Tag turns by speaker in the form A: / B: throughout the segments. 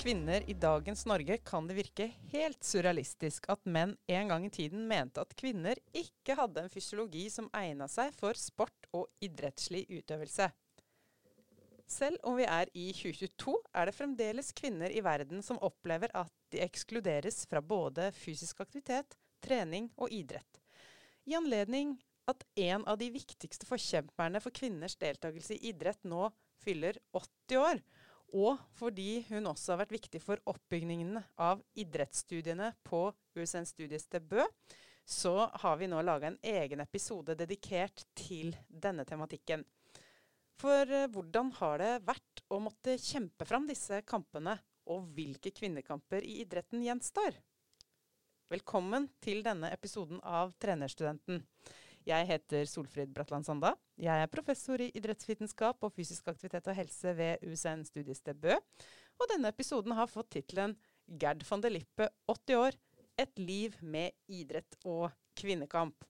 A: kvinner i dagens Norge kan det virke helt surrealistisk at menn en gang i tiden mente at kvinner ikke hadde en fysiologi som egna seg for sport og idrettslig utøvelse. Selv om vi er i 2022, er det fremdeles kvinner i verden som opplever at de ekskluderes fra både fysisk aktivitet, trening og idrett. I anledning at en av de viktigste forkjemperne for kvinners deltakelse i idrett nå fyller 80 år, og fordi hun også har vært viktig for oppbyggingen av idrettsstudiene på USN Studiested Bø, så har vi nå laga en egen episode dedikert til denne tematikken. For eh, hvordan har det vært å måtte kjempe fram disse kampene, og hvilke kvinnekamper i idretten gjenstår? Velkommen til denne episoden av Trenerstudenten. Jeg heter Solfrid Bratland Sanda. Jeg er professor i idrettsvitenskap og fysisk aktivitet og helse ved USN studiested Bø. Og denne episoden har fått tittelen Gerd van der Lippe, 80 år. Et liv med idrett og kvinnekamp.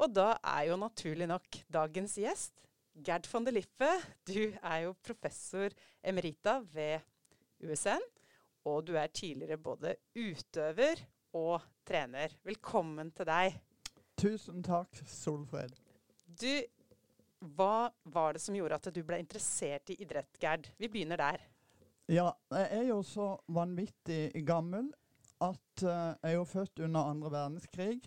A: Og da er jo naturlig nok dagens gjest Gerd van der Lippe. Du er jo professor emerita ved USN. Og du er tidligere både utøver og trener. Velkommen til deg.
B: Tusen takk, Solfred.
A: Du, hva var det som gjorde at du ble interessert i idrett, Gerd? Vi begynner der.
B: Ja, jeg er jo så vanvittig gammel at uh, jeg er jo født under andre verdenskrig.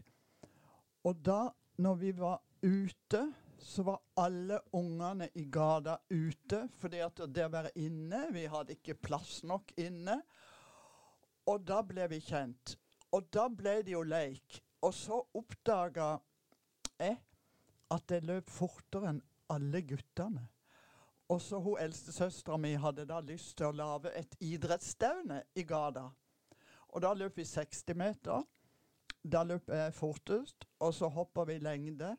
B: Og da, når vi var ute, så var alle ungene i gata ute. Fordi at det å være inne Vi hadde ikke plass nok inne. Og da ble vi kjent. Og da ble det jo leik. Og så oppdaga jeg at jeg løp fortere enn alle guttene. Og så hun eldstesøstera mi hadde da lyst til å lage et idrettsstevne i gata. Og da løp vi 60 meter. Da løp jeg fortest, og så hoppa vi lengde.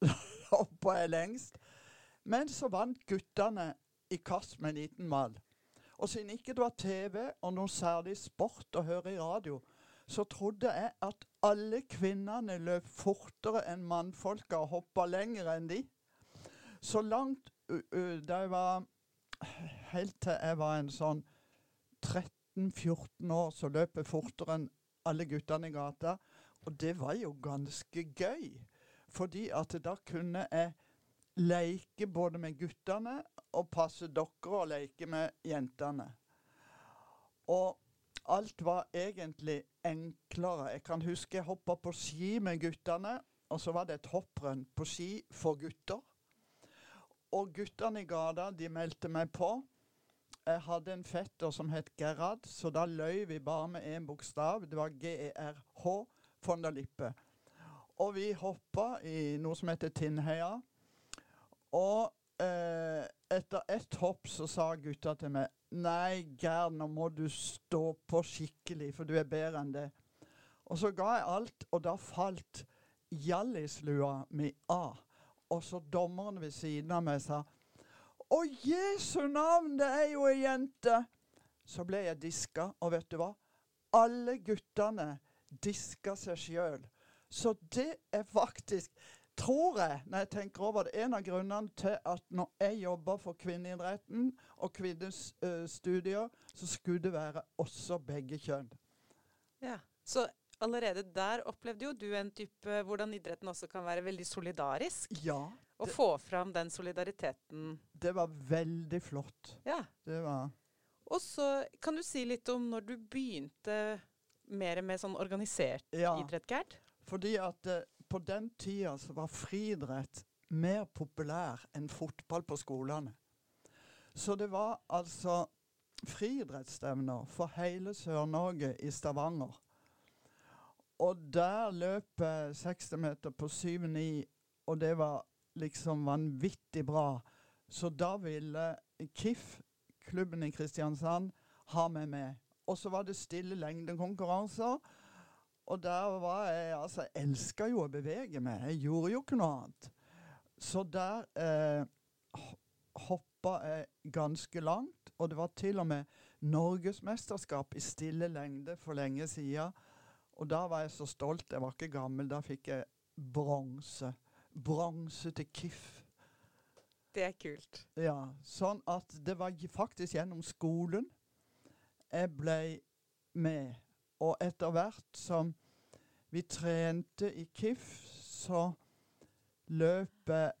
B: hoppa jeg lengst. Men så vant guttene i kast med en liten mal. Og siden ikke det var TV og noe særlig sport å høre i radio, så trodde jeg at alle kvinnene løp fortere enn mannfolka og hoppa lenger enn de. Så langt da jeg var Helt til jeg var en sånn 13-14 år, så løp jeg fortere enn alle guttene i gata. Og det var jo ganske gøy. Fordi at da kunne jeg leke både med guttene og passe dokker og leke med jentene. Og alt var egentlig enklere. Jeg kan huske jeg hoppa på ski med guttene, og så var det et hopprenn på ski for gutter. Og guttene i gata, de meldte meg på. Jeg hadde en fetter som het Gerhard, så da løy vi bare med én bokstav. Det var G-E-R-H, von der Lippe. Og vi hoppa i noe som heter Tinnheia. Og eh, etter ett hopp så sa gutta til meg Nei, Gerd, nå må du stå på skikkelig, for du er bedre enn det. Og så ga jeg alt, og da falt Hjallislua mi av. Og så dommeren ved siden av meg sa Å, Jesu navn, det er jo ei jente! Så ble jeg diska, og vet du hva? Alle guttene diska seg sjøl. Så det er faktisk tror jeg, når jeg tenker over det, en av grunnene til at når jeg jobber for kvinneidretten og kvinnes uh, studier, så skulle det være også begge kjønn.
A: Ja, Så allerede der opplevde jo du en type hvordan idretten også kan være veldig solidarisk.
B: Ja.
A: Og få fram den solidariteten.
B: Det var veldig flott.
A: Ja.
B: Det var
A: Og så kan du si litt om når du begynte mer med sånn organisert
B: ja.
A: idrett, Gerd?
B: Fordi at uh, på den tida så var friidrett mer populær enn fotball på skolene. Så det var altså friidrettsstevner for hele Sør-Norge i Stavanger. Og der løp jeg 60 meter på 7-9, og det var liksom vanvittig bra. Så da ville KIF, klubben i Kristiansand, ha meg med. Og så var det stille lengdekonkurranser. Og der var jeg Altså, jeg elska jo å bevege meg. Jeg gjorde jo ikke noe annet. Så der eh, hoppa jeg ganske langt. Og det var til og med norgesmesterskap i stille lengde for lenge siden. Og da var jeg så stolt. Jeg var ikke gammel. Da fikk jeg bronse. Bronse til KIF.
A: Det er kult.
B: Ja. Sånn at det var faktisk gjennom skolen jeg ble med. Og etter hvert som vi trente i KIF, så løpet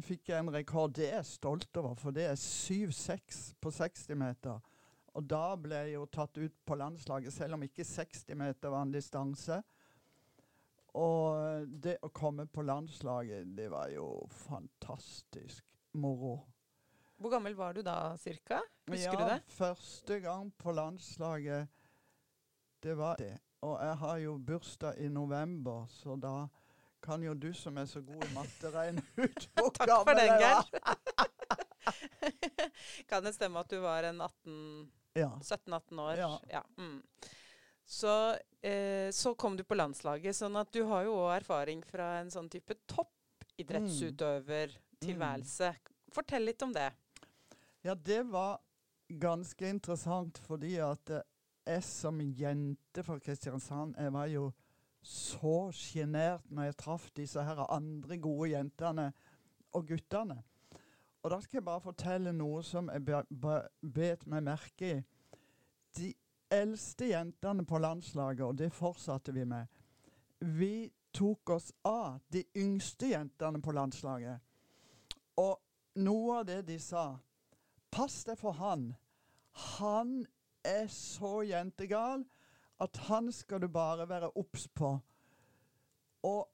B: fikk jeg en rekord. Det er jeg stolt over, for det er 7-6 på 60 meter. Og da ble jeg jo tatt ut på landslaget, selv om ikke 60 meter var en distanse. Og det å komme på landslaget, det var jo fantastisk moro.
A: Hvor gammel var du da cirka? Husker
B: ja,
A: du det?
B: første gang på landslaget, det var det. Og jeg har jo bursdag i november, så da kan jo du som er så god i matte, regne ut hvor
A: Takk for den, Geir. kan det stemme at du var en 18
B: Ja.
A: 17-18 år?
B: Ja.
A: Mm. Så, eh, så kom du på landslaget, sånn at du har jo òg erfaring fra en sånn type toppidrettsutøvertilværelse. Fortell litt om det.
B: ja, det var ganske interessant fordi at eh, jeg som jente fra Kristiansand, jeg var jo så sjenert når jeg traff disse her andre gode jentene og guttene. Og da skal jeg bare fortelle noe som jeg be- be- bet meg merke i. De eldste jentene på landslaget, og det fortsatte vi med, vi tok oss av de yngste jentene på landslaget. Og noe av det de sa Pass deg for han. Han er så jentegal at han skal du bare være obs på. Og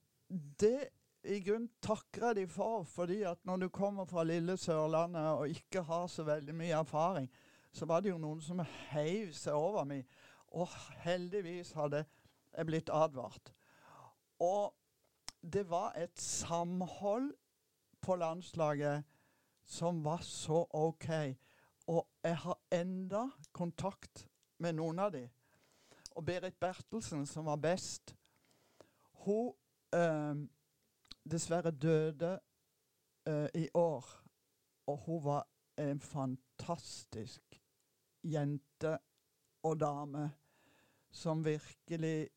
B: det i grunnen takker jeg de for, fordi at når du kommer fra lille Sørlandet og ikke har så veldig mye erfaring, så var det jo noen som heiv seg over meg. Og heldigvis hadde jeg blitt advart. Og det var et samhold på landslaget som var så OK. Jeg har enda kontakt med noen av de. Og Berit Bertelsen, som var best, hun eh, dessverre døde eh, i år. Og hun var en fantastisk jente og dame som virkelig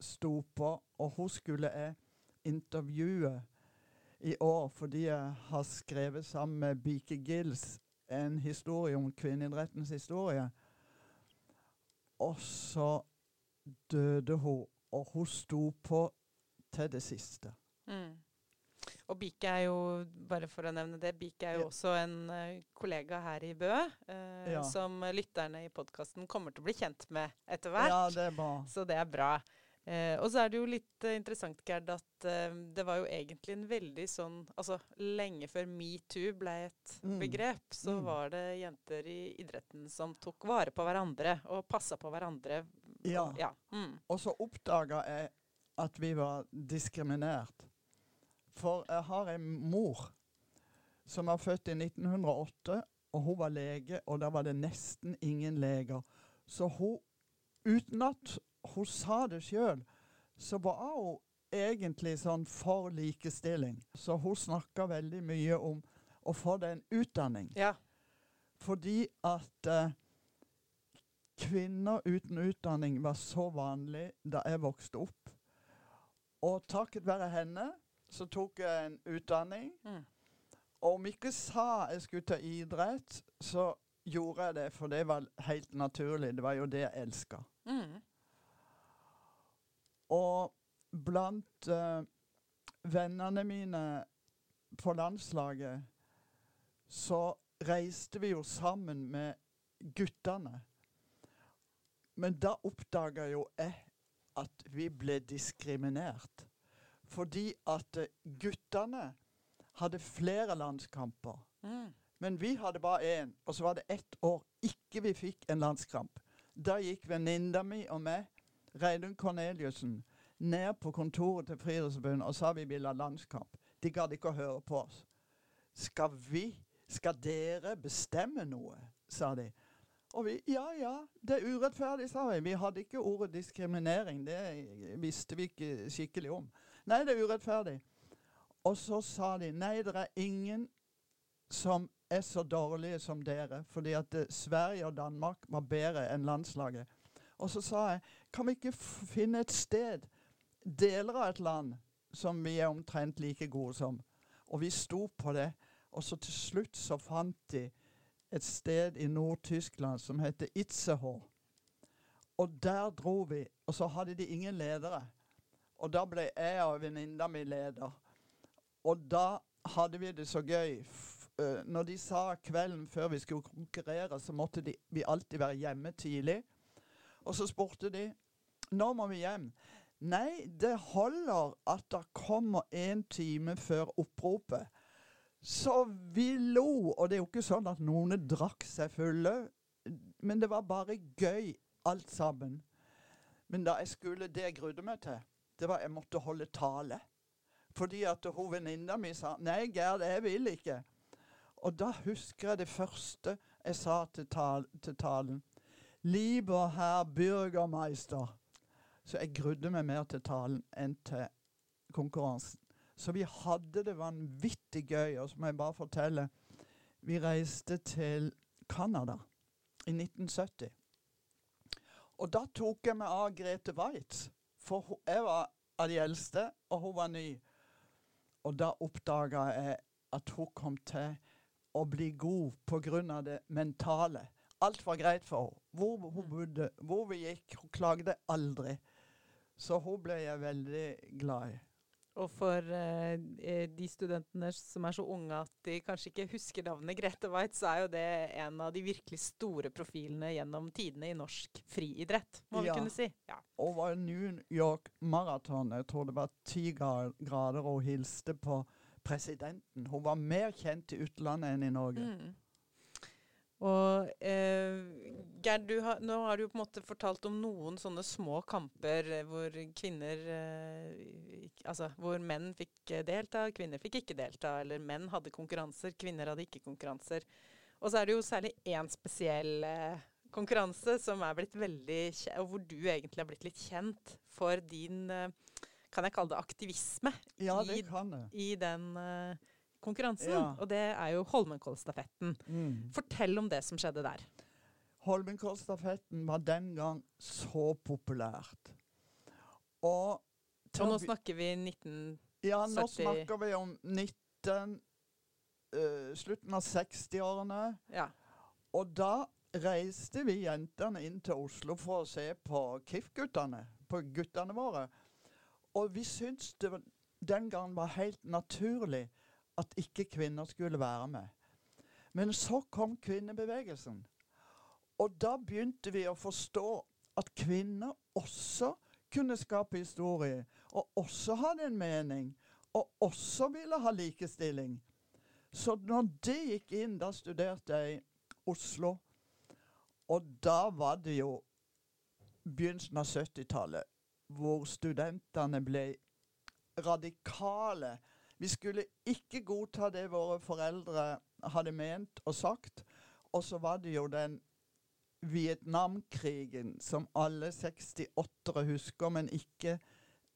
B: sto på. Og hun skulle jeg intervjue i år fordi jeg har skrevet sammen med Bike Gills en historie om kvinneidrettens historie. Og så døde hun, og hun sto på til det siste.
A: Mm. Og Bike er jo, bare for å nevne det, Bike er jo
B: Ja.
A: også en eh, kollega her i Bø, eh,
B: Ja.
A: som lytterne i podkasten kommer til å bli kjent med etter hvert.
B: Ja, det er bra.
A: Så det er bra. Eh, og så er det jo litt eh, interessant, Gerd, at eh, det var jo egentlig en veldig sånn Altså lenge før metoo ble et
B: Mm.
A: begrep, så
B: Mm.
A: var det jenter i idretten som tok vare på hverandre og passa på hverandre.
B: Ja.
A: Og, ja. Mm.
B: Og så oppdaga jeg at vi var diskriminert. For jeg har en mor som var født i 1908, og hun var lege, og da var det nesten ingen leger. Så hun, uten at hun sa det sjøl, så var hun egentlig sånn for likestilling. Så hun snakka veldig mye om å få den en utdanning.
A: ja.
B: Fordi at eh, kvinner uten utdanning var så vanlig da jeg vokste opp. Og takket være henne så tok jeg en utdanning.
A: Mm.
B: Og om ikke sa jeg skulle ta idrett, så gjorde jeg det, for det var helt naturlig. Det var jo det jeg elska.
A: Mm.
B: Og blant uh, vennene mine på landslaget så reiste vi jo sammen med guttene. Men da oppdaga jo jeg at vi ble diskriminert. Fordi at eh, guttene hadde flere landskamper.
A: Mm.
B: Men vi hadde bare én, og så var det ett år ikke vi fikk en landskamp. Da gikk venninna mi og meg, Reidun Korneliussen ned på kontoret til Friidrettsforbundet og sa vi ville ha landskamp. De gadd ikke å høre på oss. Skal vi, skal dere bestemme noe? sa de. Og vi ja ja, det er urettferdig, sa vi. Vi hadde ikke ordet diskriminering. Det visste vi ikke skikkelig om. Nei, det er urettferdig. Og så sa de nei, det er ingen som er så dårlige som dere, fordi at eh, Sverige og Danmark var bedre enn landslaget. Og så sa jeg, kan vi ikke finne et sted, deler av et land, som vi er omtrent like gode som? Og vi sto på det, og så til slutt så fant de et sted i Nord-Tyskland som heter Itzehoe. Og der dro vi, og så hadde de ingen ledere. Og da ble jeg og venninna mi leder. Og da hadde vi det så gøy. Uh, når de sa kvelden før vi skulle konkurrere, så måtte de, vi alltid være hjemme tidlig. Og så spurte de når må vi hjem. Nei, det holder at det kommer en time før oppropet. Så vi lo. Og det er jo ikke sånn at noen drakk seg fulle, men det var bare gøy alt sammen. Men da jeg skulle det jeg grudde meg til, det var jeg måtte holde tale. Fordi at hun venninna mi sa 'Nei, Gerd, jeg vil ikke'. Og da husker jeg det første jeg sa til, tal til talen. 'Lieber herr Bürgermeister'. Så jeg grudde meg mer til talen enn til konkurransen. Så vi hadde det vanvittig gøy. Og så må jeg bare fortelle Vi reiste til Canada i 1970. Og da tok jeg meg av Grete Waitz. For jeg var av de eldste, og hun var ny. Og da oppdaga jeg at hun kom til å bli god pga. det mentale. Alt var greit for henne. Hvor hun mm. bodde, hvor vi gikk. Hun klagde aldri. Så hun ble jeg veldig glad i.
A: Og for eh, de studentene som er så unge at de kanskje ikke husker navnet Grete Waitz, så er jo det en av de virkelig store profilene gjennom tidene i norsk friidrett, må ja. vi kunne si. Ja.
B: Og var New York Marathon. Jeg tror det var ti grader, og hilste på presidenten. Hun var mer kjent i utlandet enn i Norge. Mm.
A: Og eh, Gerd, har, nå har du på en måte fortalt om noen sånne små kamper eh, hvor kvinner eh, Altså hvor menn fikk eh, delta, kvinner fikk ikke delta. Eller menn hadde konkurranser, kvinner hadde ikke konkurranser. Og så er det jo særlig én spesiell eh, konkurranse som er blitt veldig Og hvor du egentlig har blitt litt kjent for din eh, Kan jeg kalle det aktivisme?
B: Ja, det i, kan jeg.
A: I den konkurransen. Ja. Og det er jo Holmenkollstafetten. Mm. Fortell om det som skjedde der.
B: Holmenkollstafetten var den gang så populært. Og,
A: og nå snakker vi 1970
B: Ja, nå snakker vi om 19... Uh, slutten av 60-årene. Ja. Og da reiste vi jentene inn til Oslo for å se på KIF-guttene. På guttene våre. Og vi syntes det den gangen var helt naturlig at ikke kvinner skulle være med. Men så kom kvinnebevegelsen. Og da begynte vi å forstå at kvinner også kunne skape historie, og også hadde en mening, og også ville ha likestilling. Så når det gikk inn, da studerte jeg i Oslo. Og da var det jo begynnelsen av 70-tallet, hvor studentene ble radikale vi skulle ikke godta det våre foreldre hadde ment og sagt. Og så var det jo den Vietnamkrigen som alle 68-ere husker, men ikke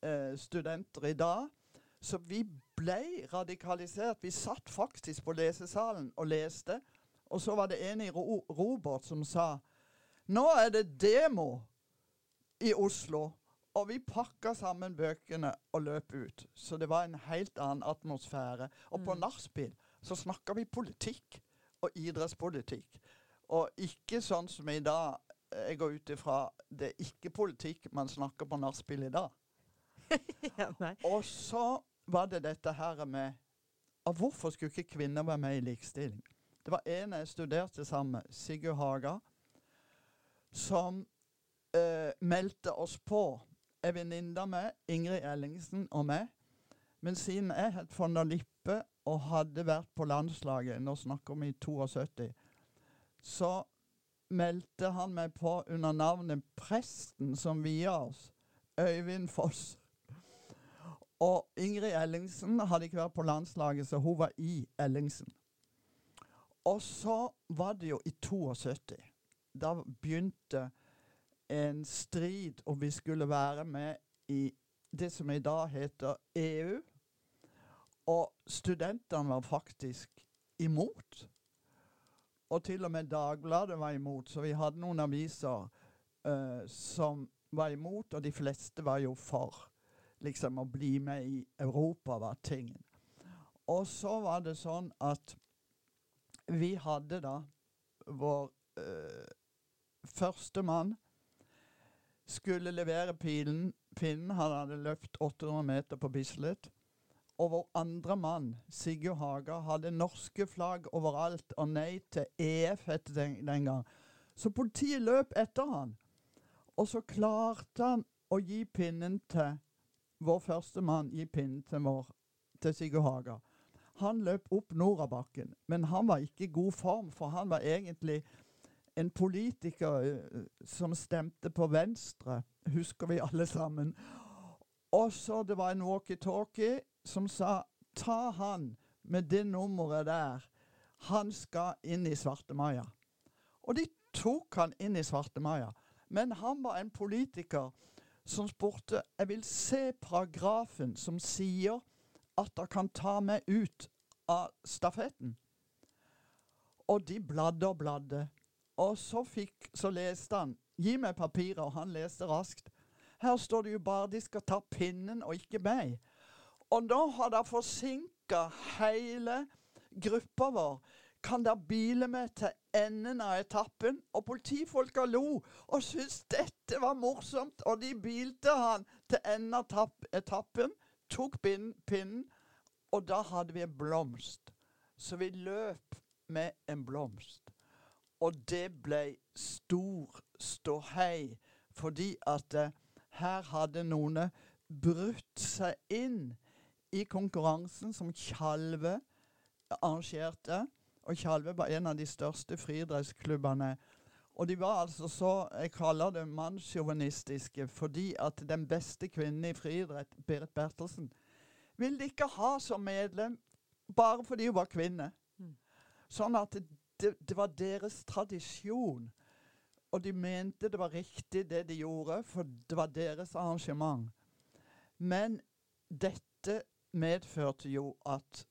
B: eh, studenter i dag. Så vi ble radikalisert. Vi satt faktisk på lesesalen og leste. Og så var det en i ro Robert som sa Nå er det demo i Oslo. Og vi pakka sammen bøkene og løp ut. Så det var en helt annen atmosfære. Og mm. på nachspiel så snakka vi politikk og idrettspolitikk. Og ikke sånn som i dag. Jeg går ut ifra det er ikke politikk man snakker på nachspiel i dag. ja, og så var det dette her med og Hvorfor skulle ikke kvinner være med i likestilling? Det var en jeg studerte sammen med, Sigurd Haga, som eh, meldte oss på ei venninne med, Ingrid Ellingsen og meg. Men siden jeg het von der Lippe og hadde vært på landslaget, nå snakker vi i 72, så meldte han meg på under navnet Presten som via oss, Øyvind Foss. Og Ingrid Ellingsen hadde ikke vært på landslaget, så hun var i Ellingsen. Og så var det jo i 72. Da begynte en strid om vi skulle være med i det som i dag heter EU. Og studentene var faktisk imot. Og til og med Dagbladet var imot, så vi hadde noen aviser uh, som var imot, og de fleste var jo for. Liksom å bli med i Europa var tingen. Og så var det sånn at vi hadde da vår uh, første skulle levere pilen, pinnen. Han hadde løpt 800 meter på Bislett. Og vår andre mann, Sigurd Haga, hadde norske flagg overalt og nei til EF etter den, den gang. Så politiet løp etter han. Og så klarte han å gi pinnen til vår første mann, gi pinnen til, vår, til Sigurd Haga. Han løp opp Norabakken, men han var ikke i god form, for han var egentlig en politiker uh, som stemte på Venstre, husker vi alle sammen. Og så det var en walkietalkie som sa ta han med det nummeret der. Han skal inn i Svarte Maja. Og de tok han inn i Svarte Maja. Men han var en politiker som spurte jeg vil se paragrafen som sier at dere kan ta meg ut av stafetten. Og de bladde og bladde. Og så, fikk, så leste han. Gi meg papiret, og han leste raskt. Her står det jo bare de skal ta pinnen og ikke meg. Og nå har det forsinka hele gruppa vår. Kan dere bile meg til enden av etappen? Og politifolka lo og syntes dette var morsomt, og de bilte han til enden av etappen, tok pinnen, og da hadde vi en blomst. Så vi løp med en blomst. Og det ble stor ståhei, fordi at uh, her hadde noen brutt seg inn i konkurransen som Tjalve arrangerte. Og Tjalve var en av de største friidrettsklubbene. Og de var altså så Jeg kaller det mannssjåvinistiske fordi at den beste kvinnen i friidrett, Berit Bertelsen, ville de ikke ha som medlem bare fordi hun var kvinne. Mm. Sånn at det, det, var deres tradisjon. Og de mente det var riktig, det de gjorde, for det var deres arrangement. Men dette medførte jo at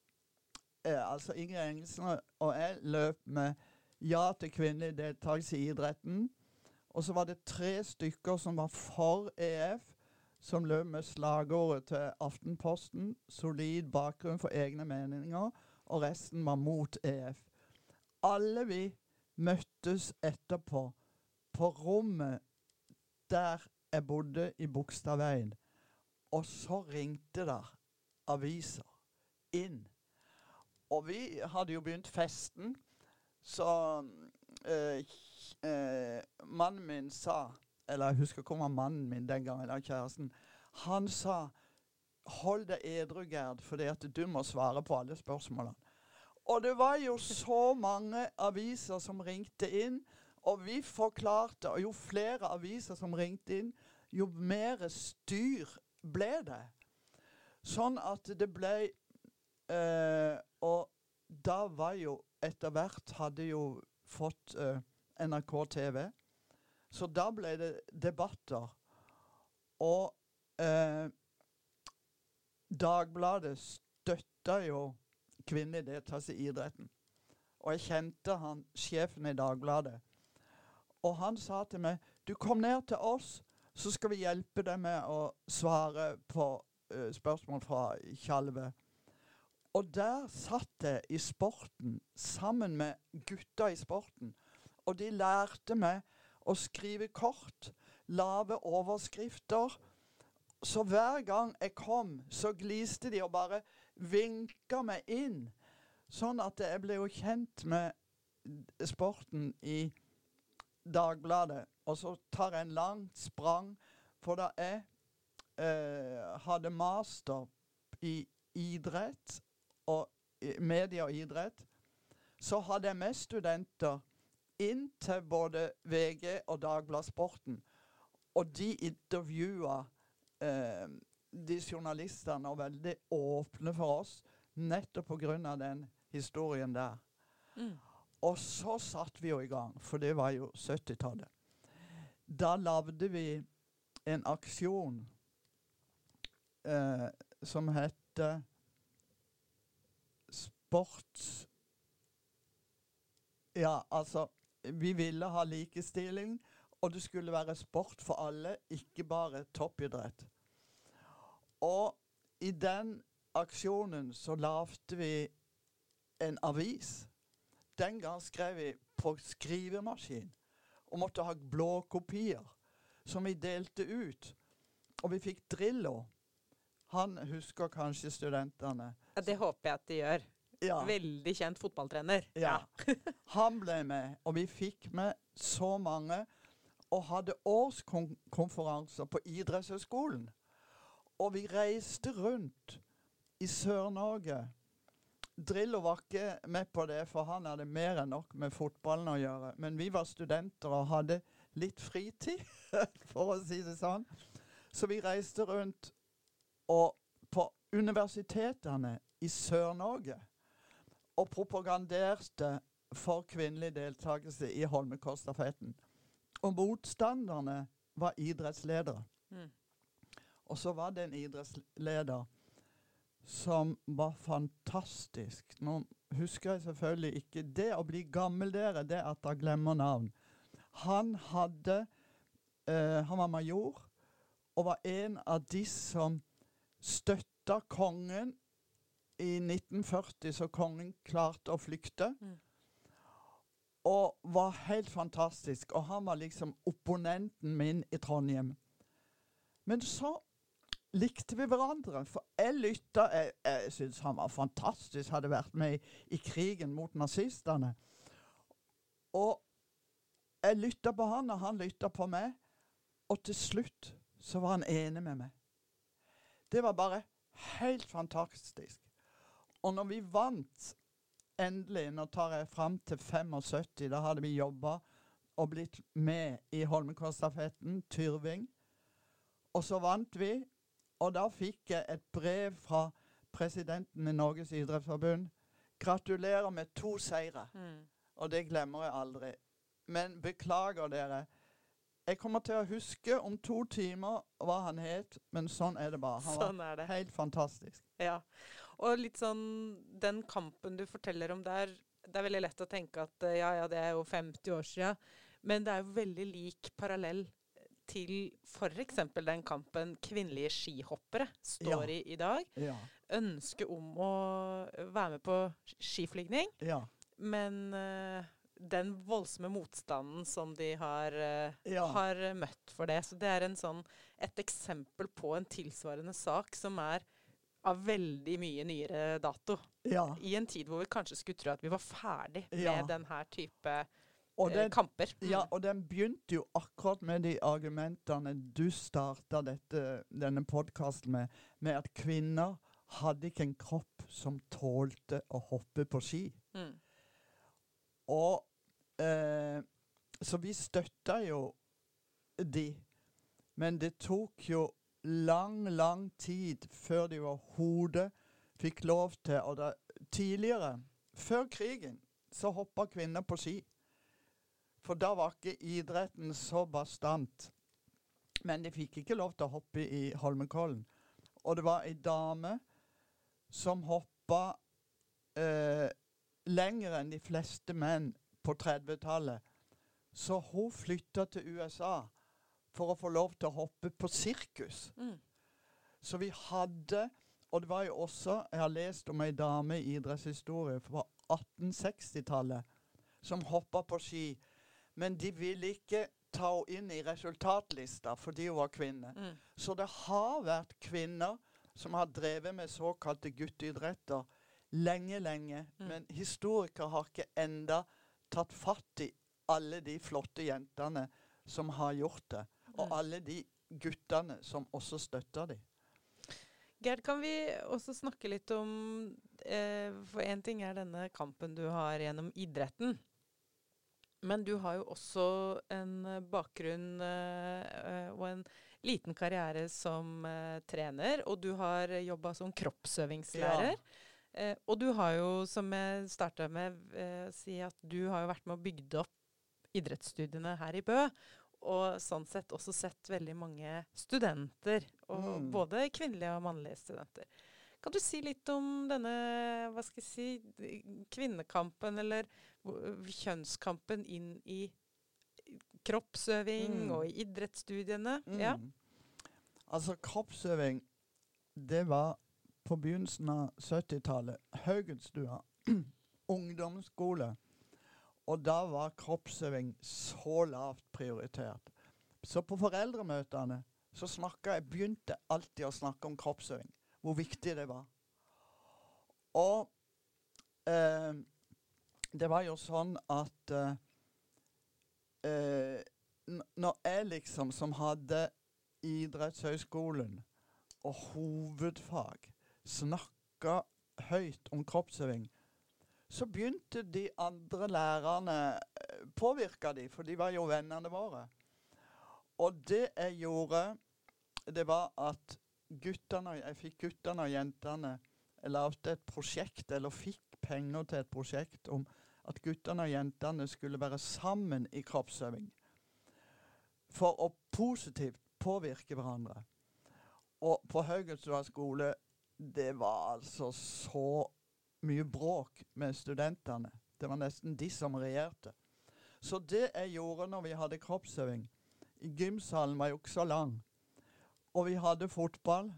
B: eh, altså Ingrid Engelsen og jeg løp med ja til kvinnelig deltakelse i idretten. Og så var det tre stykker som var for EF, som løp med slagordet til Aftenposten 'Solid bakgrunn for egne meninger', og resten var mot EF alle vi møttes etterpå på rommet der jeg bodde i Bogstadveien. Og så ringte der aviser inn. Og vi hadde jo begynt festen, så øh, øh, mannen min sa Eller jeg husker ikke om var mannen min den gangen, eller kjæresten. Han sa 'Hold deg edru, Gerd, for du må svare på alle spørsmålene'. Og det var jo så mange aviser som ringte inn. Og vi forklarte, og jo flere aviser som ringte inn, jo mer styr ble det. Sånn at det ble eh, Og da var jo etter hvert hadde jo fått eh, NRK TV. Så da ble det debatter. Og eh, Dagbladet støtta jo kvinnelig deltakelse i idretten. Og jeg kjente han, sjefen i Dagbladet. Og han sa til meg du kom ned til oss, så skal vi hjelpe deg med å svare på uh, spørsmål fra Tjalve. Og der satt jeg i sporten sammen med gutta i sporten. Og de lærte meg å skrive kort, lave overskrifter. Så hver gang jeg kom, så gliste de og bare vinka meg inn. Sånn at jeg ble jo kjent med sporten i Dagbladet. Og så tar jeg en langt sprang, for da jeg eh, hadde master i idrett og media og idrett, så hadde jeg med studenter inn til både VG og Dagbladet Sporten. Og de intervjua eh, de journalistene var veldig åpne for oss, nettopp pga. den historien der. Mm. Og så satte vi jo i gang, for det var jo 70-tallet. Da lagde vi en aksjon eh, som het Sports... Ja, altså Vi ville ha likestilling, og det skulle være sport for alle, ikke bare toppidrett. Og i den aksjonen så lagde vi en avis. Den gang skrev vi på skrivemaskin og måtte ha blå kopier, som vi delte ut. Og vi fikk Drillo. Han husker kanskje studentene.
A: Ja, det håper jeg at de gjør.
B: Ja.
A: Veldig kjent fotballtrener.
B: Ja. Han ble med, og vi fikk med så mange. Og hadde årskonferanser på idrettshøyskolen. Og vi reiste rundt i Sør-Norge. Drillo var ikke med på det, for han hadde mer enn nok med fotballen å gjøre. Men vi var studenter og hadde litt fritid, for å si det sånn. Så vi reiste rundt og på universitetene i Sør-Norge og propaganderte for kvinnelig deltakelse i Holmenkollstafetten. Og motstanderne var idrettsledere.
A: Mm.
B: Og så var det en idrettsleder som var fantastisk. Nå husker jeg selvfølgelig ikke Det å bli gammel dere, det at jeg glemmer navn. Han hadde eh, Han var major og var en av de som støtta kongen i 1940, så kongen klarte å flykte.
A: Mm.
B: Og var helt fantastisk. Og han var liksom opponenten min i Trondheim. Men så likte vi hverandre. For jeg lytta Jeg, jeg syns han var fantastisk, hadde vært med i, i krigen mot nazistene. Og jeg lytta på han, og han lytta på meg. Og til slutt så var han enig med meg. Det var bare helt fantastisk. Og når vi vant endelig, nå tar jeg fram til 75, da hadde vi jobba og blitt med i Holmenkollstafetten, Tyrving. Og så vant vi, og da fikk jeg et brev fra presidenten i Norges idrettsforbund. Gratulerer med to seire.
A: Mm.
B: Og det glemmer jeg aldri. Men beklager dere. Jeg kommer til å huske om to timer hva han het, men sånn er det bare. Han
A: Sånn det.
B: var helt fantastisk.
A: Ja. Og litt sånn Den kampen du forteller om der, det er veldig lett å tenke at eh, ja, ja, det er jo 50 år sia, men det er jo veldig lik parallell til f.eks. den kampen kvinnelige skihoppere står
B: Ja.
A: i i dag.
B: Ja.
A: Ønsket om å være med på skiflygning,
B: Ja.
A: men uh, den voldsomme motstanden som de har, eh,
B: Ja.
A: har møtt for det. Så det er en sånn, et eksempel på en tilsvarende sak som er av veldig mye nyere dato.
B: ja.
A: I en tid hvor vi kanskje skulle tro at vi var ferdig
B: Ja.
A: med denne type
B: Og
A: eh,
B: den,
A: kamper. Mm.
B: ja, og den begynte jo akkurat med de argumentene du starta denne podkasten med, med at kvinner hadde ikke en kropp som tålte å hoppe på ski.
A: Mm.
B: Og eh, Så vi støtta jo de. Men det tok jo lang, lang tid før de overhodet fikk lov til Og da, tidligere, før krigen, så hoppa kvinner på ski. For da var ikke idretten så bastant. Men de fikk ikke lov til å hoppe i Holmenkollen. Og det var ei dame som hoppa eh, lenger enn de fleste menn på 30-tallet. Så hun flytta til USA for å få lov til å hoppe på sirkus.
A: Mm.
B: Så vi hadde Og det var jo også Jeg har lest om ei dame i idrettshistorie fra 1860-tallet som hoppa på ski. Men de ville ikke ta henne inn i resultatlista fordi hun var kvinne.
A: Mm.
B: Så det har vært kvinner som har drevet med såkalte gutteidretter lenge, lenge.
A: Mm.
B: Men historikere har ikke enda tatt fatt i alle de flotte jentene som har gjort det. Og
A: Mm.
B: alle de guttene som også støtter dem.
A: Gerd, kan vi også snakke litt om eh, For én ting er denne kampen du har gjennom idretten. Men du har jo også en eh, bakgrunn eh, og en liten karriere som eh, trener. Og du har jobba som kroppsøvingslærer. Eh, og du har jo, som jeg starta med eh, si, at du har jo vært med å bygge opp idrettsstudiene her i Bø. Og sånn sett også sett veldig mange studenter, og
B: Mm.
A: både kvinnelige og mannlige studenter. Kan du si litt om denne hva skal jeg si, kvinnekampen, eller kjønnskampen inn i kroppsøving
B: Mm.
A: og i idrettsstudiene? Ja.
B: Mm. Altså, kroppsøving, det var på begynnelsen av 70-tallet. Haugenstua ungdomsskole. Og da var kroppsøving så lavt prioritert. Så på foreldremøtene så jeg begynte alltid å snakke om kroppsøving. Hvor viktig det var. Og eh, det var jo sånn at eh, eh Når jeg liksom, som hadde idrettshøyskolen og hovedfag, snakka høyt om kroppsøving, så begynte de andre lærerne eh, Påvirka de, for de var jo vennene våre. Og det jeg gjorde, det var at guttene, jeg fikk guttene og jentene Jeg lagde et prosjekt, eller fikk penger til et prosjekt om at guttene og jentene skulle være sammen i kroppsøving. For å positivt påvirke hverandre. Og på Haugenstua skole, det var altså så mye bråk med studentene. Det var nesten de som regjerte. Så det jeg gjorde når vi hadde kroppsøving Gymsalen var jo ikke så lang, og vi hadde fotball,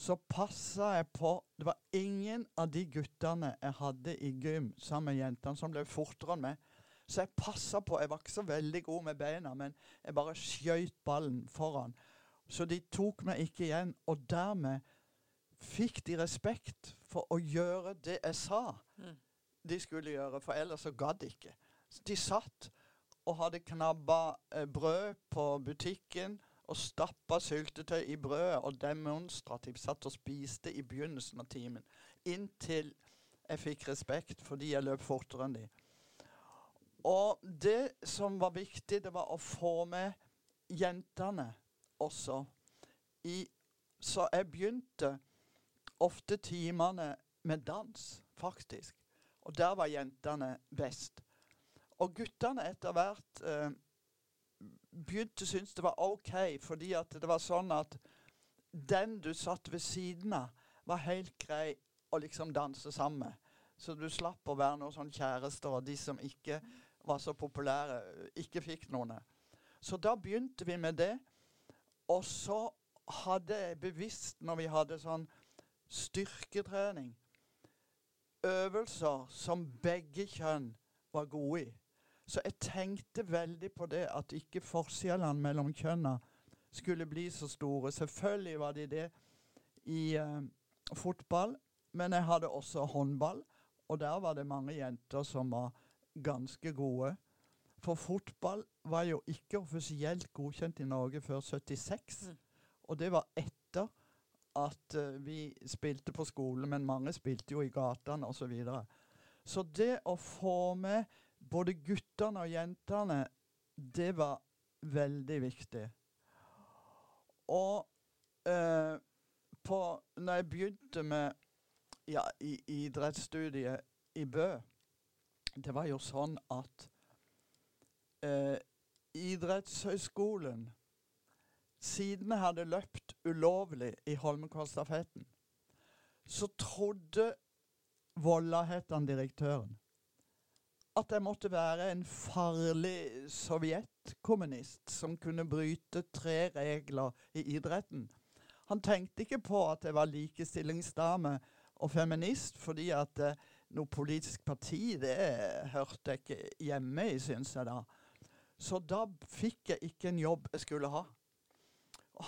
B: så passa jeg på Det var ingen av de guttene jeg hadde i gym sammen med jentene, som ble fortere enn meg. Så jeg passa på. Jeg var ikke så veldig god med beina, men jeg bare skjøt ballen foran. Så de tok meg ikke igjen. Og dermed fikk de respekt for å gjøre det jeg sa mm. de skulle gjøre, for ellers så gadd de ikke. De satt og hadde knabba eh, brød på butikken og stappa syltetøy i brødet og demonstrativt satt og spiste i begynnelsen av timen. Inntil jeg fikk respekt fordi jeg løp fortere enn de. Og det som var viktig, det var å få med jentene også. I, så jeg begynte ofte timene med dans, faktisk. Og der var jentene best. Og guttene etter hvert eh, begynte å synes det var OK, fordi at det var sånn at den du satt ved siden av, var helt grei å liksom danse sammen med. Så du slapp å være noen sånn kjærester, og de som ikke var så populære, ikke fikk noen. Så da begynte vi med det. Og så hadde jeg bevisst, når vi hadde sånn styrketrening, øvelser som begge kjønn var gode i. Så jeg tenkte veldig på det at ikke forskjellene mellom kjønna skulle bli så store. Selvfølgelig var de det i uh, fotball, men jeg hadde også håndball. Og der var det mange jenter som var ganske gode. For fotball var jo ikke offisielt godkjent i Norge før 76. Mm. Og det var etter at uh, vi spilte på skolen, men mange spilte jo i gatene osv. Så, videre. så det å få med både guttene og jentene, det var veldig viktig. Og eh, på, når jeg begynte med ja, i, idrettsstudiet i Bø, det var jo sånn at eh, idrettshøyskolen Siden jeg hadde løpt ulovlig i Holmenkollstafetten, så trodde Volla, het han direktøren, at jeg måtte være en farlig sovjetkommunist som kunne bryte tre regler i idretten. Han tenkte ikke på at jeg var likestillingsdame og feminist, fordi at eh, noe politisk parti, det hørte jeg ikke hjemme i, syns jeg da. Så da fikk jeg ikke en jobb jeg skulle ha.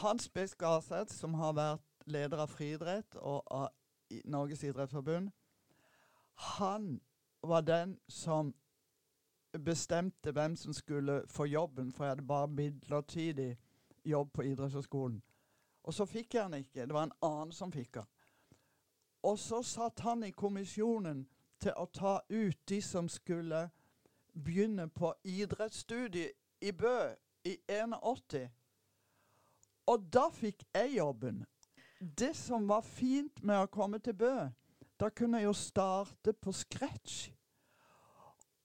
B: Hans B. Skarseth, som har vært leder av friidrett og av Norges idrettsforbund, han var den som bestemte hvem som skulle få jobben, for jeg hadde bare midlertidig jobb på idrettshøyskolen. Og så fikk jeg den ikke. Det var en annen som fikk den. Og så satt han i kommisjonen til å ta ut de som skulle begynne på idrettsstudiet i Bø i 81. Og da fikk jeg jobben. Det som var fint med å komme til Bø, da kunne jeg jo starte på scratch.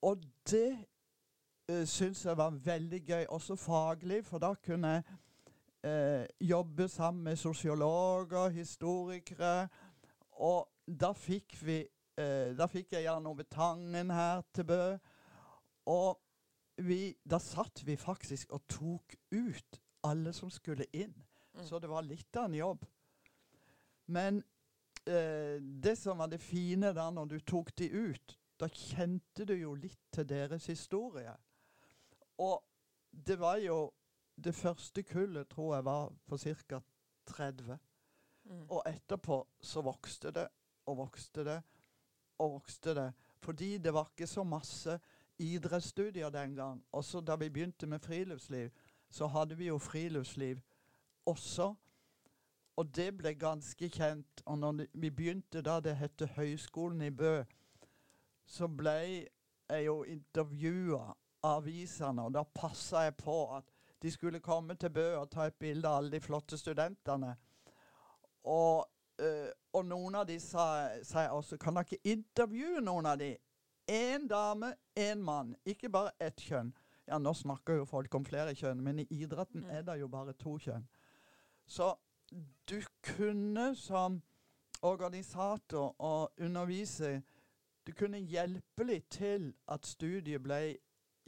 B: Og det uh, syns jeg var veldig gøy, også faglig, for da kunne jeg uh, jobbe sammen med sosiologer, historikere. Og da fikk vi uh, Da fikk jeg Jan Ove Tangen her til Bø. Og vi, da satt vi faktisk og tok ut alle som skulle inn. Mm. Så det var litt av en jobb. Men det som var det fine da når du tok de ut, da kjente du jo litt til deres historie. Og det var jo det første kullet tror jeg var på ca. 30.
A: Mm.
B: Og etterpå så vokste det og vokste det og vokste det. Fordi det var ikke så masse idrettsstudier den gang. Også da vi begynte med friluftsliv, så hadde vi jo friluftsliv også. Og det ble ganske kjent. Og når vi begynte da det het Høgskolen i Bø, så ble jeg jo intervjua av avisene, og da passa jeg på at de skulle komme til Bø og ta et bilde av alle de flotte studentene. Og, øh, og noen av de sa, sa jeg også Kan dere intervjue noen av de? Én dame, én mann. Ikke bare ett kjønn. Ja, nå snakker jo folk om flere kjønn, men i idretten
A: Mm.
B: er det jo bare to kjønn. Så du kunne som organisator og underviser Du kunne hjelpe litt til at studiet ble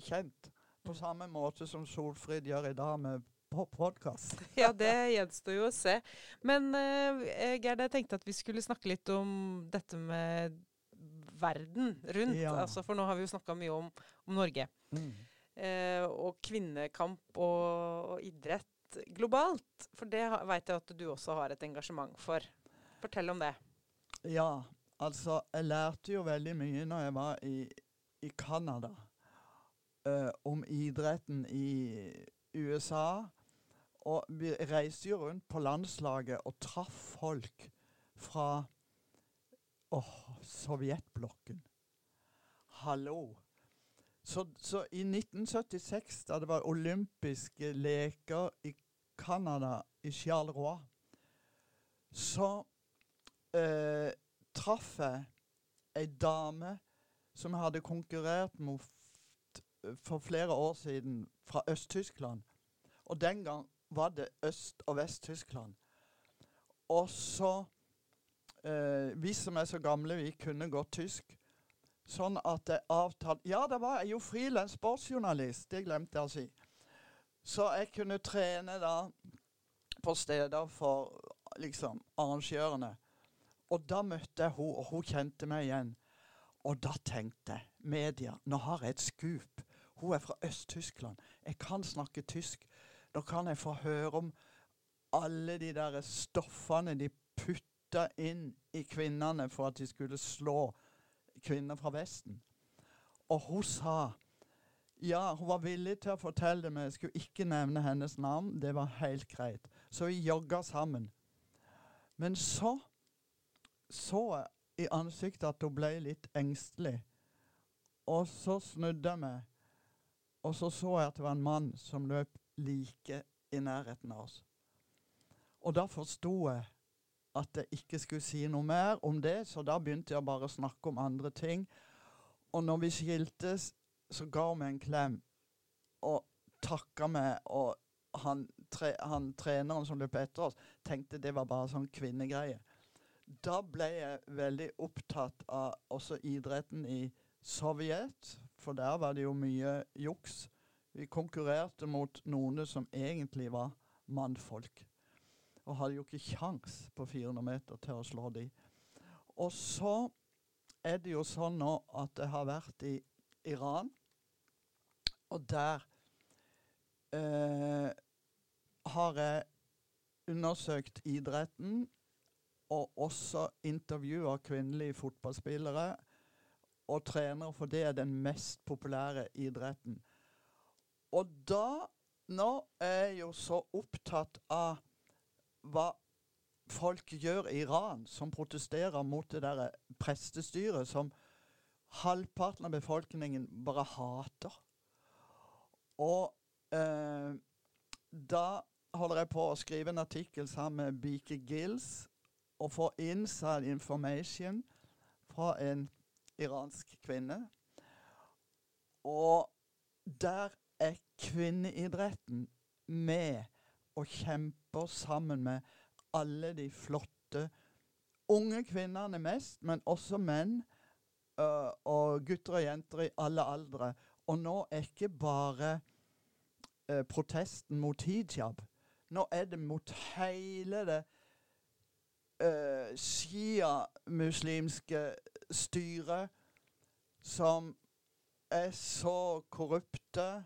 B: kjent. På
A: Mm.
B: samme måte som Solfrid gjør i dag med podkast.
A: Ja, det gjenstår jo å se. Men uh, Gerd, jeg tenkte at vi skulle snakke litt om dette med verden rundt.
B: Ja.
A: Altså, for nå har vi jo snakka mye om, om Norge.
B: Mm.
A: Uh, og kvinnekamp og, og idrett globalt. For det veit jeg at du også har et engasjement for. Fortell om det.
B: Ja, altså Jeg lærte jo veldig mye når jeg var i, i Canada. Uh, om idretten i USA. Og vi reiste jo rundt på landslaget og traff folk fra åh, Sovjetblokken. Hallo. Så, så i 1976, da det var olympiske leker i Canada, i Charleroi, så eh, traff jeg ei dame som jeg hadde konkurrert mot for flere år siden fra Øst-Tyskland. Og den gang var det Øst- og Vest-Tyskland. Og så eh, Vi som er så gamle, vi kunne godt tysk. Sånn at jeg avtalte Ja, da var jeg jo frilans sportsjournalist. Det glemte jeg å si. Så jeg kunne trene da på steder for liksom arrangørene. Og da møtte jeg henne, og hun kjente meg igjen. Og da tenkte jeg media, nå har jeg et skup. Hun er fra Øst-Tyskland. Jeg kan snakke tysk. Nå kan jeg få høre om alle de der stoffene de putta inn i kvinnene for at de skulle slå kvinner fra Vesten. Og hun sa Ja, hun var villig til å fortelle det, men jeg skulle ikke nevne hennes navn. Det var helt greit. Så vi jogga sammen. Men så så jeg i ansiktet at hun ble litt engstelig. Og så snudde jeg meg, og så så jeg at det var en mann som løp like i nærheten av oss. Og da forsto jeg at jeg ikke skulle si noe mer om det, så da begynte jeg bare å snakke om andre ting. Og når vi skiltes, så ga hun meg en klem og takka meg. Og han, tre, han treneren som løp etter oss, tenkte det var bare sånn kvinnegreie. Da ble jeg veldig opptatt av også idretten i Sovjet, for der var det jo mye juks. Vi konkurrerte mot noen som egentlig var mannfolk. Og hadde jo ikke kjangs på 400 meter til å slå de. Og så er det jo sånn nå at jeg har vært i Iran, og der eh, har jeg undersøkt idretten og også intervjua kvinnelige fotballspillere og trenere, for det er den mest populære idretten. Og da Nå er jeg jo så opptatt av hva folk gjør i Iran, som protesterer mot det der prestestyret som halvparten av befolkningen bare hater. Og eh, da holder jeg på å skrive en artikkel sammen med Beaker Gills og få inside information fra en iransk kvinne. Og der er kvinneidretten med og kjemper sammen med alle de flotte unge kvinnene mest, men også menn uh, og gutter og jenter i alle aldre. Og nå er ikke bare uh, protesten mot hijab. Nå er det mot hele det uh, sjiamuslimske styret som er så korrupte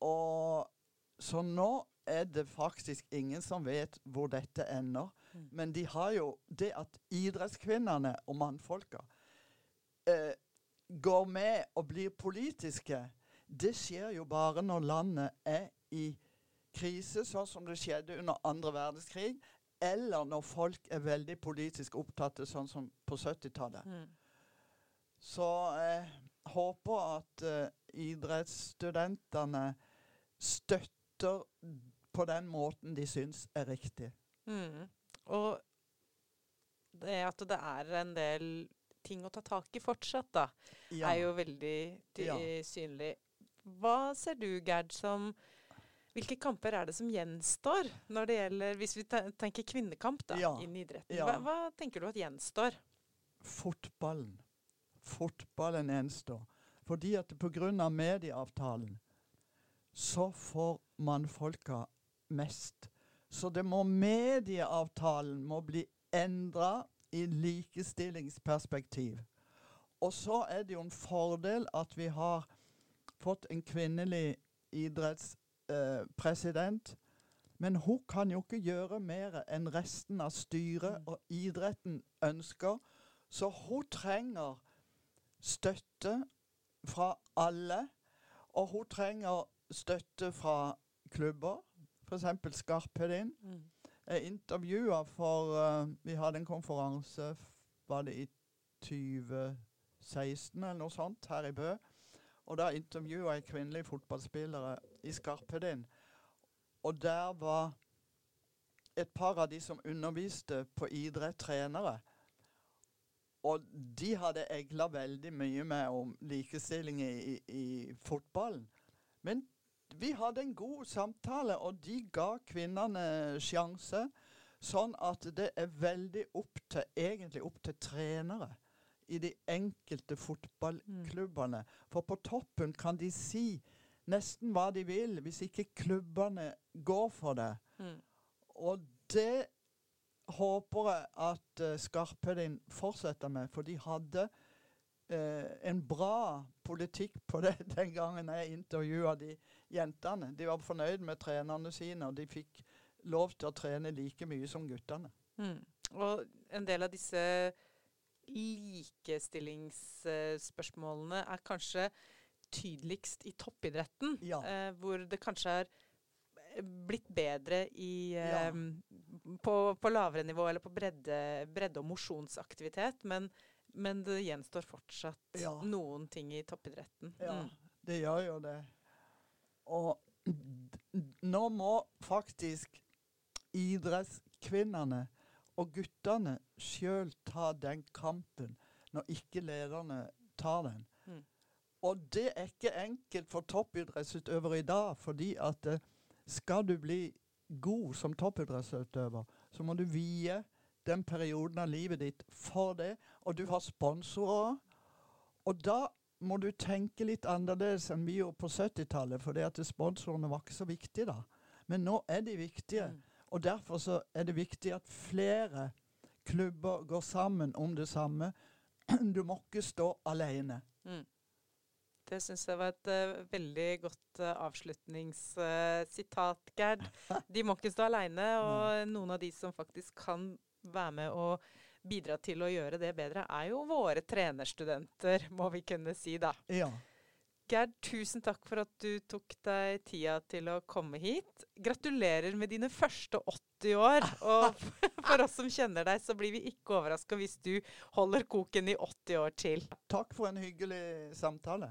B: og Så nå er det faktisk ingen som vet hvor dette ender.
A: Mm.
B: Men de har jo det at idrettskvinnene og mannfolka eh, går med og blir politiske. Det skjer jo bare når landet er i krise, sånn som det skjedde under andre verdenskrig. Eller når folk er veldig politisk opptatte, sånn som på 70-tallet.
A: Mm.
B: Så jeg håper at eh, idrettsstudentene støtter på den måten de syns er riktig.
A: Mm. Og det at det er en del ting å ta tak i fortsatt, da,
B: Ja.
A: er jo veldig
B: Ja.
A: synlig. Hva ser du, Gerd, som Hvilke kamper er det som gjenstår når det gjelder Hvis vi tenker kvinnekamp da,
B: Ja.
A: inn i idretten. Hva, hva tenker du at gjenstår?
B: Fotballen. Fotballen gjenstår. Fordi at pga. medieavtalen så får mannfolka mest. Så det må medieavtalen må bli endra i likestillingsperspektiv. Og så er det jo en fordel at vi har fått en kvinnelig idrettspresident. men hun kan jo ikke gjøre mer enn resten av styret
A: Mm.
B: og idretten ønsker. Så hun trenger støtte fra alle. Og hun trenger støtte fra klubber, f.eks. Skarpedin.
A: Mm.
B: Jeg intervjua for uh, Vi hadde en konferanse var det i 2016 eller noe sånt her i Bø. Og da intervjua jeg kvinnelige fotballspillere i Skarpedin. Og der var et par av de som underviste på idrett, trenere. Og de hadde egla veldig mye med om likestilling i, i, i fotballen. Men vi hadde en god samtale, og de ga kvinnene sjanse. Sånn at det er veldig opp til, egentlig opp til trenere i de enkelte fotballklubbene. For på toppen kan de si nesten hva de vil, hvis ikke klubbene går for det.
A: Mm.
B: Og det håper jeg at uh, Skarpedin fortsetter med, for de hadde eh, en bra politikk på det den gangen jeg intervjua de jentene. De var fornøyd med trenerne sine, og de fikk lov til å trene like mye som guttene.
A: Mm. Og en del av disse likestillingsspørsmålene er kanskje tydeligst i toppidretten,
B: Ja.
A: eh, hvor det kanskje er eh, blitt bedre i,
B: Ja.
A: eh, på, på lavere nivå, eller på bredde, bredde- og mosjonsaktivitet, men, men det gjenstår fortsatt
B: Ja.
A: noen ting i toppidretten.
B: Ja,
A: Mm.
B: det gjør jo det. Og nå må faktisk idrettskvinnene og guttene sjøl ta den kampen, når ikke lederne tar den.
A: Mm.
B: Og det er ikke enkelt for toppidrettsutøvere i dag, fordi at eh, skal du bli god som toppidrettsutøver, så må du vie den perioden av livet ditt for det, og du har sponsorer. Og da må du tenke litt annerledes enn vi gjorde på 70-tallet, for sponsorene var ikke så viktige da. Men nå er de viktige.
A: Mm.
B: Og derfor så er det viktig at flere klubber går sammen om det samme. Du må ikke stå alene.
A: Mm. Det syns jeg var et uh, veldig godt uh, avslutningssitat, Gerd. De må ikke stå aleine, og noen av de som faktisk kan være med og bidra til å gjøre det bedre, er jo våre trenerstudenter, må vi kunne si, da.
B: Ja.
A: Gerd, tusen takk for at du tok deg tida til å komme hit. Gratulerer med dine første 80 år. Og for oss som kjenner deg, så blir vi ikke overraska hvis du holder koken i 80 år til.
B: Takk for en hyggelig samtale.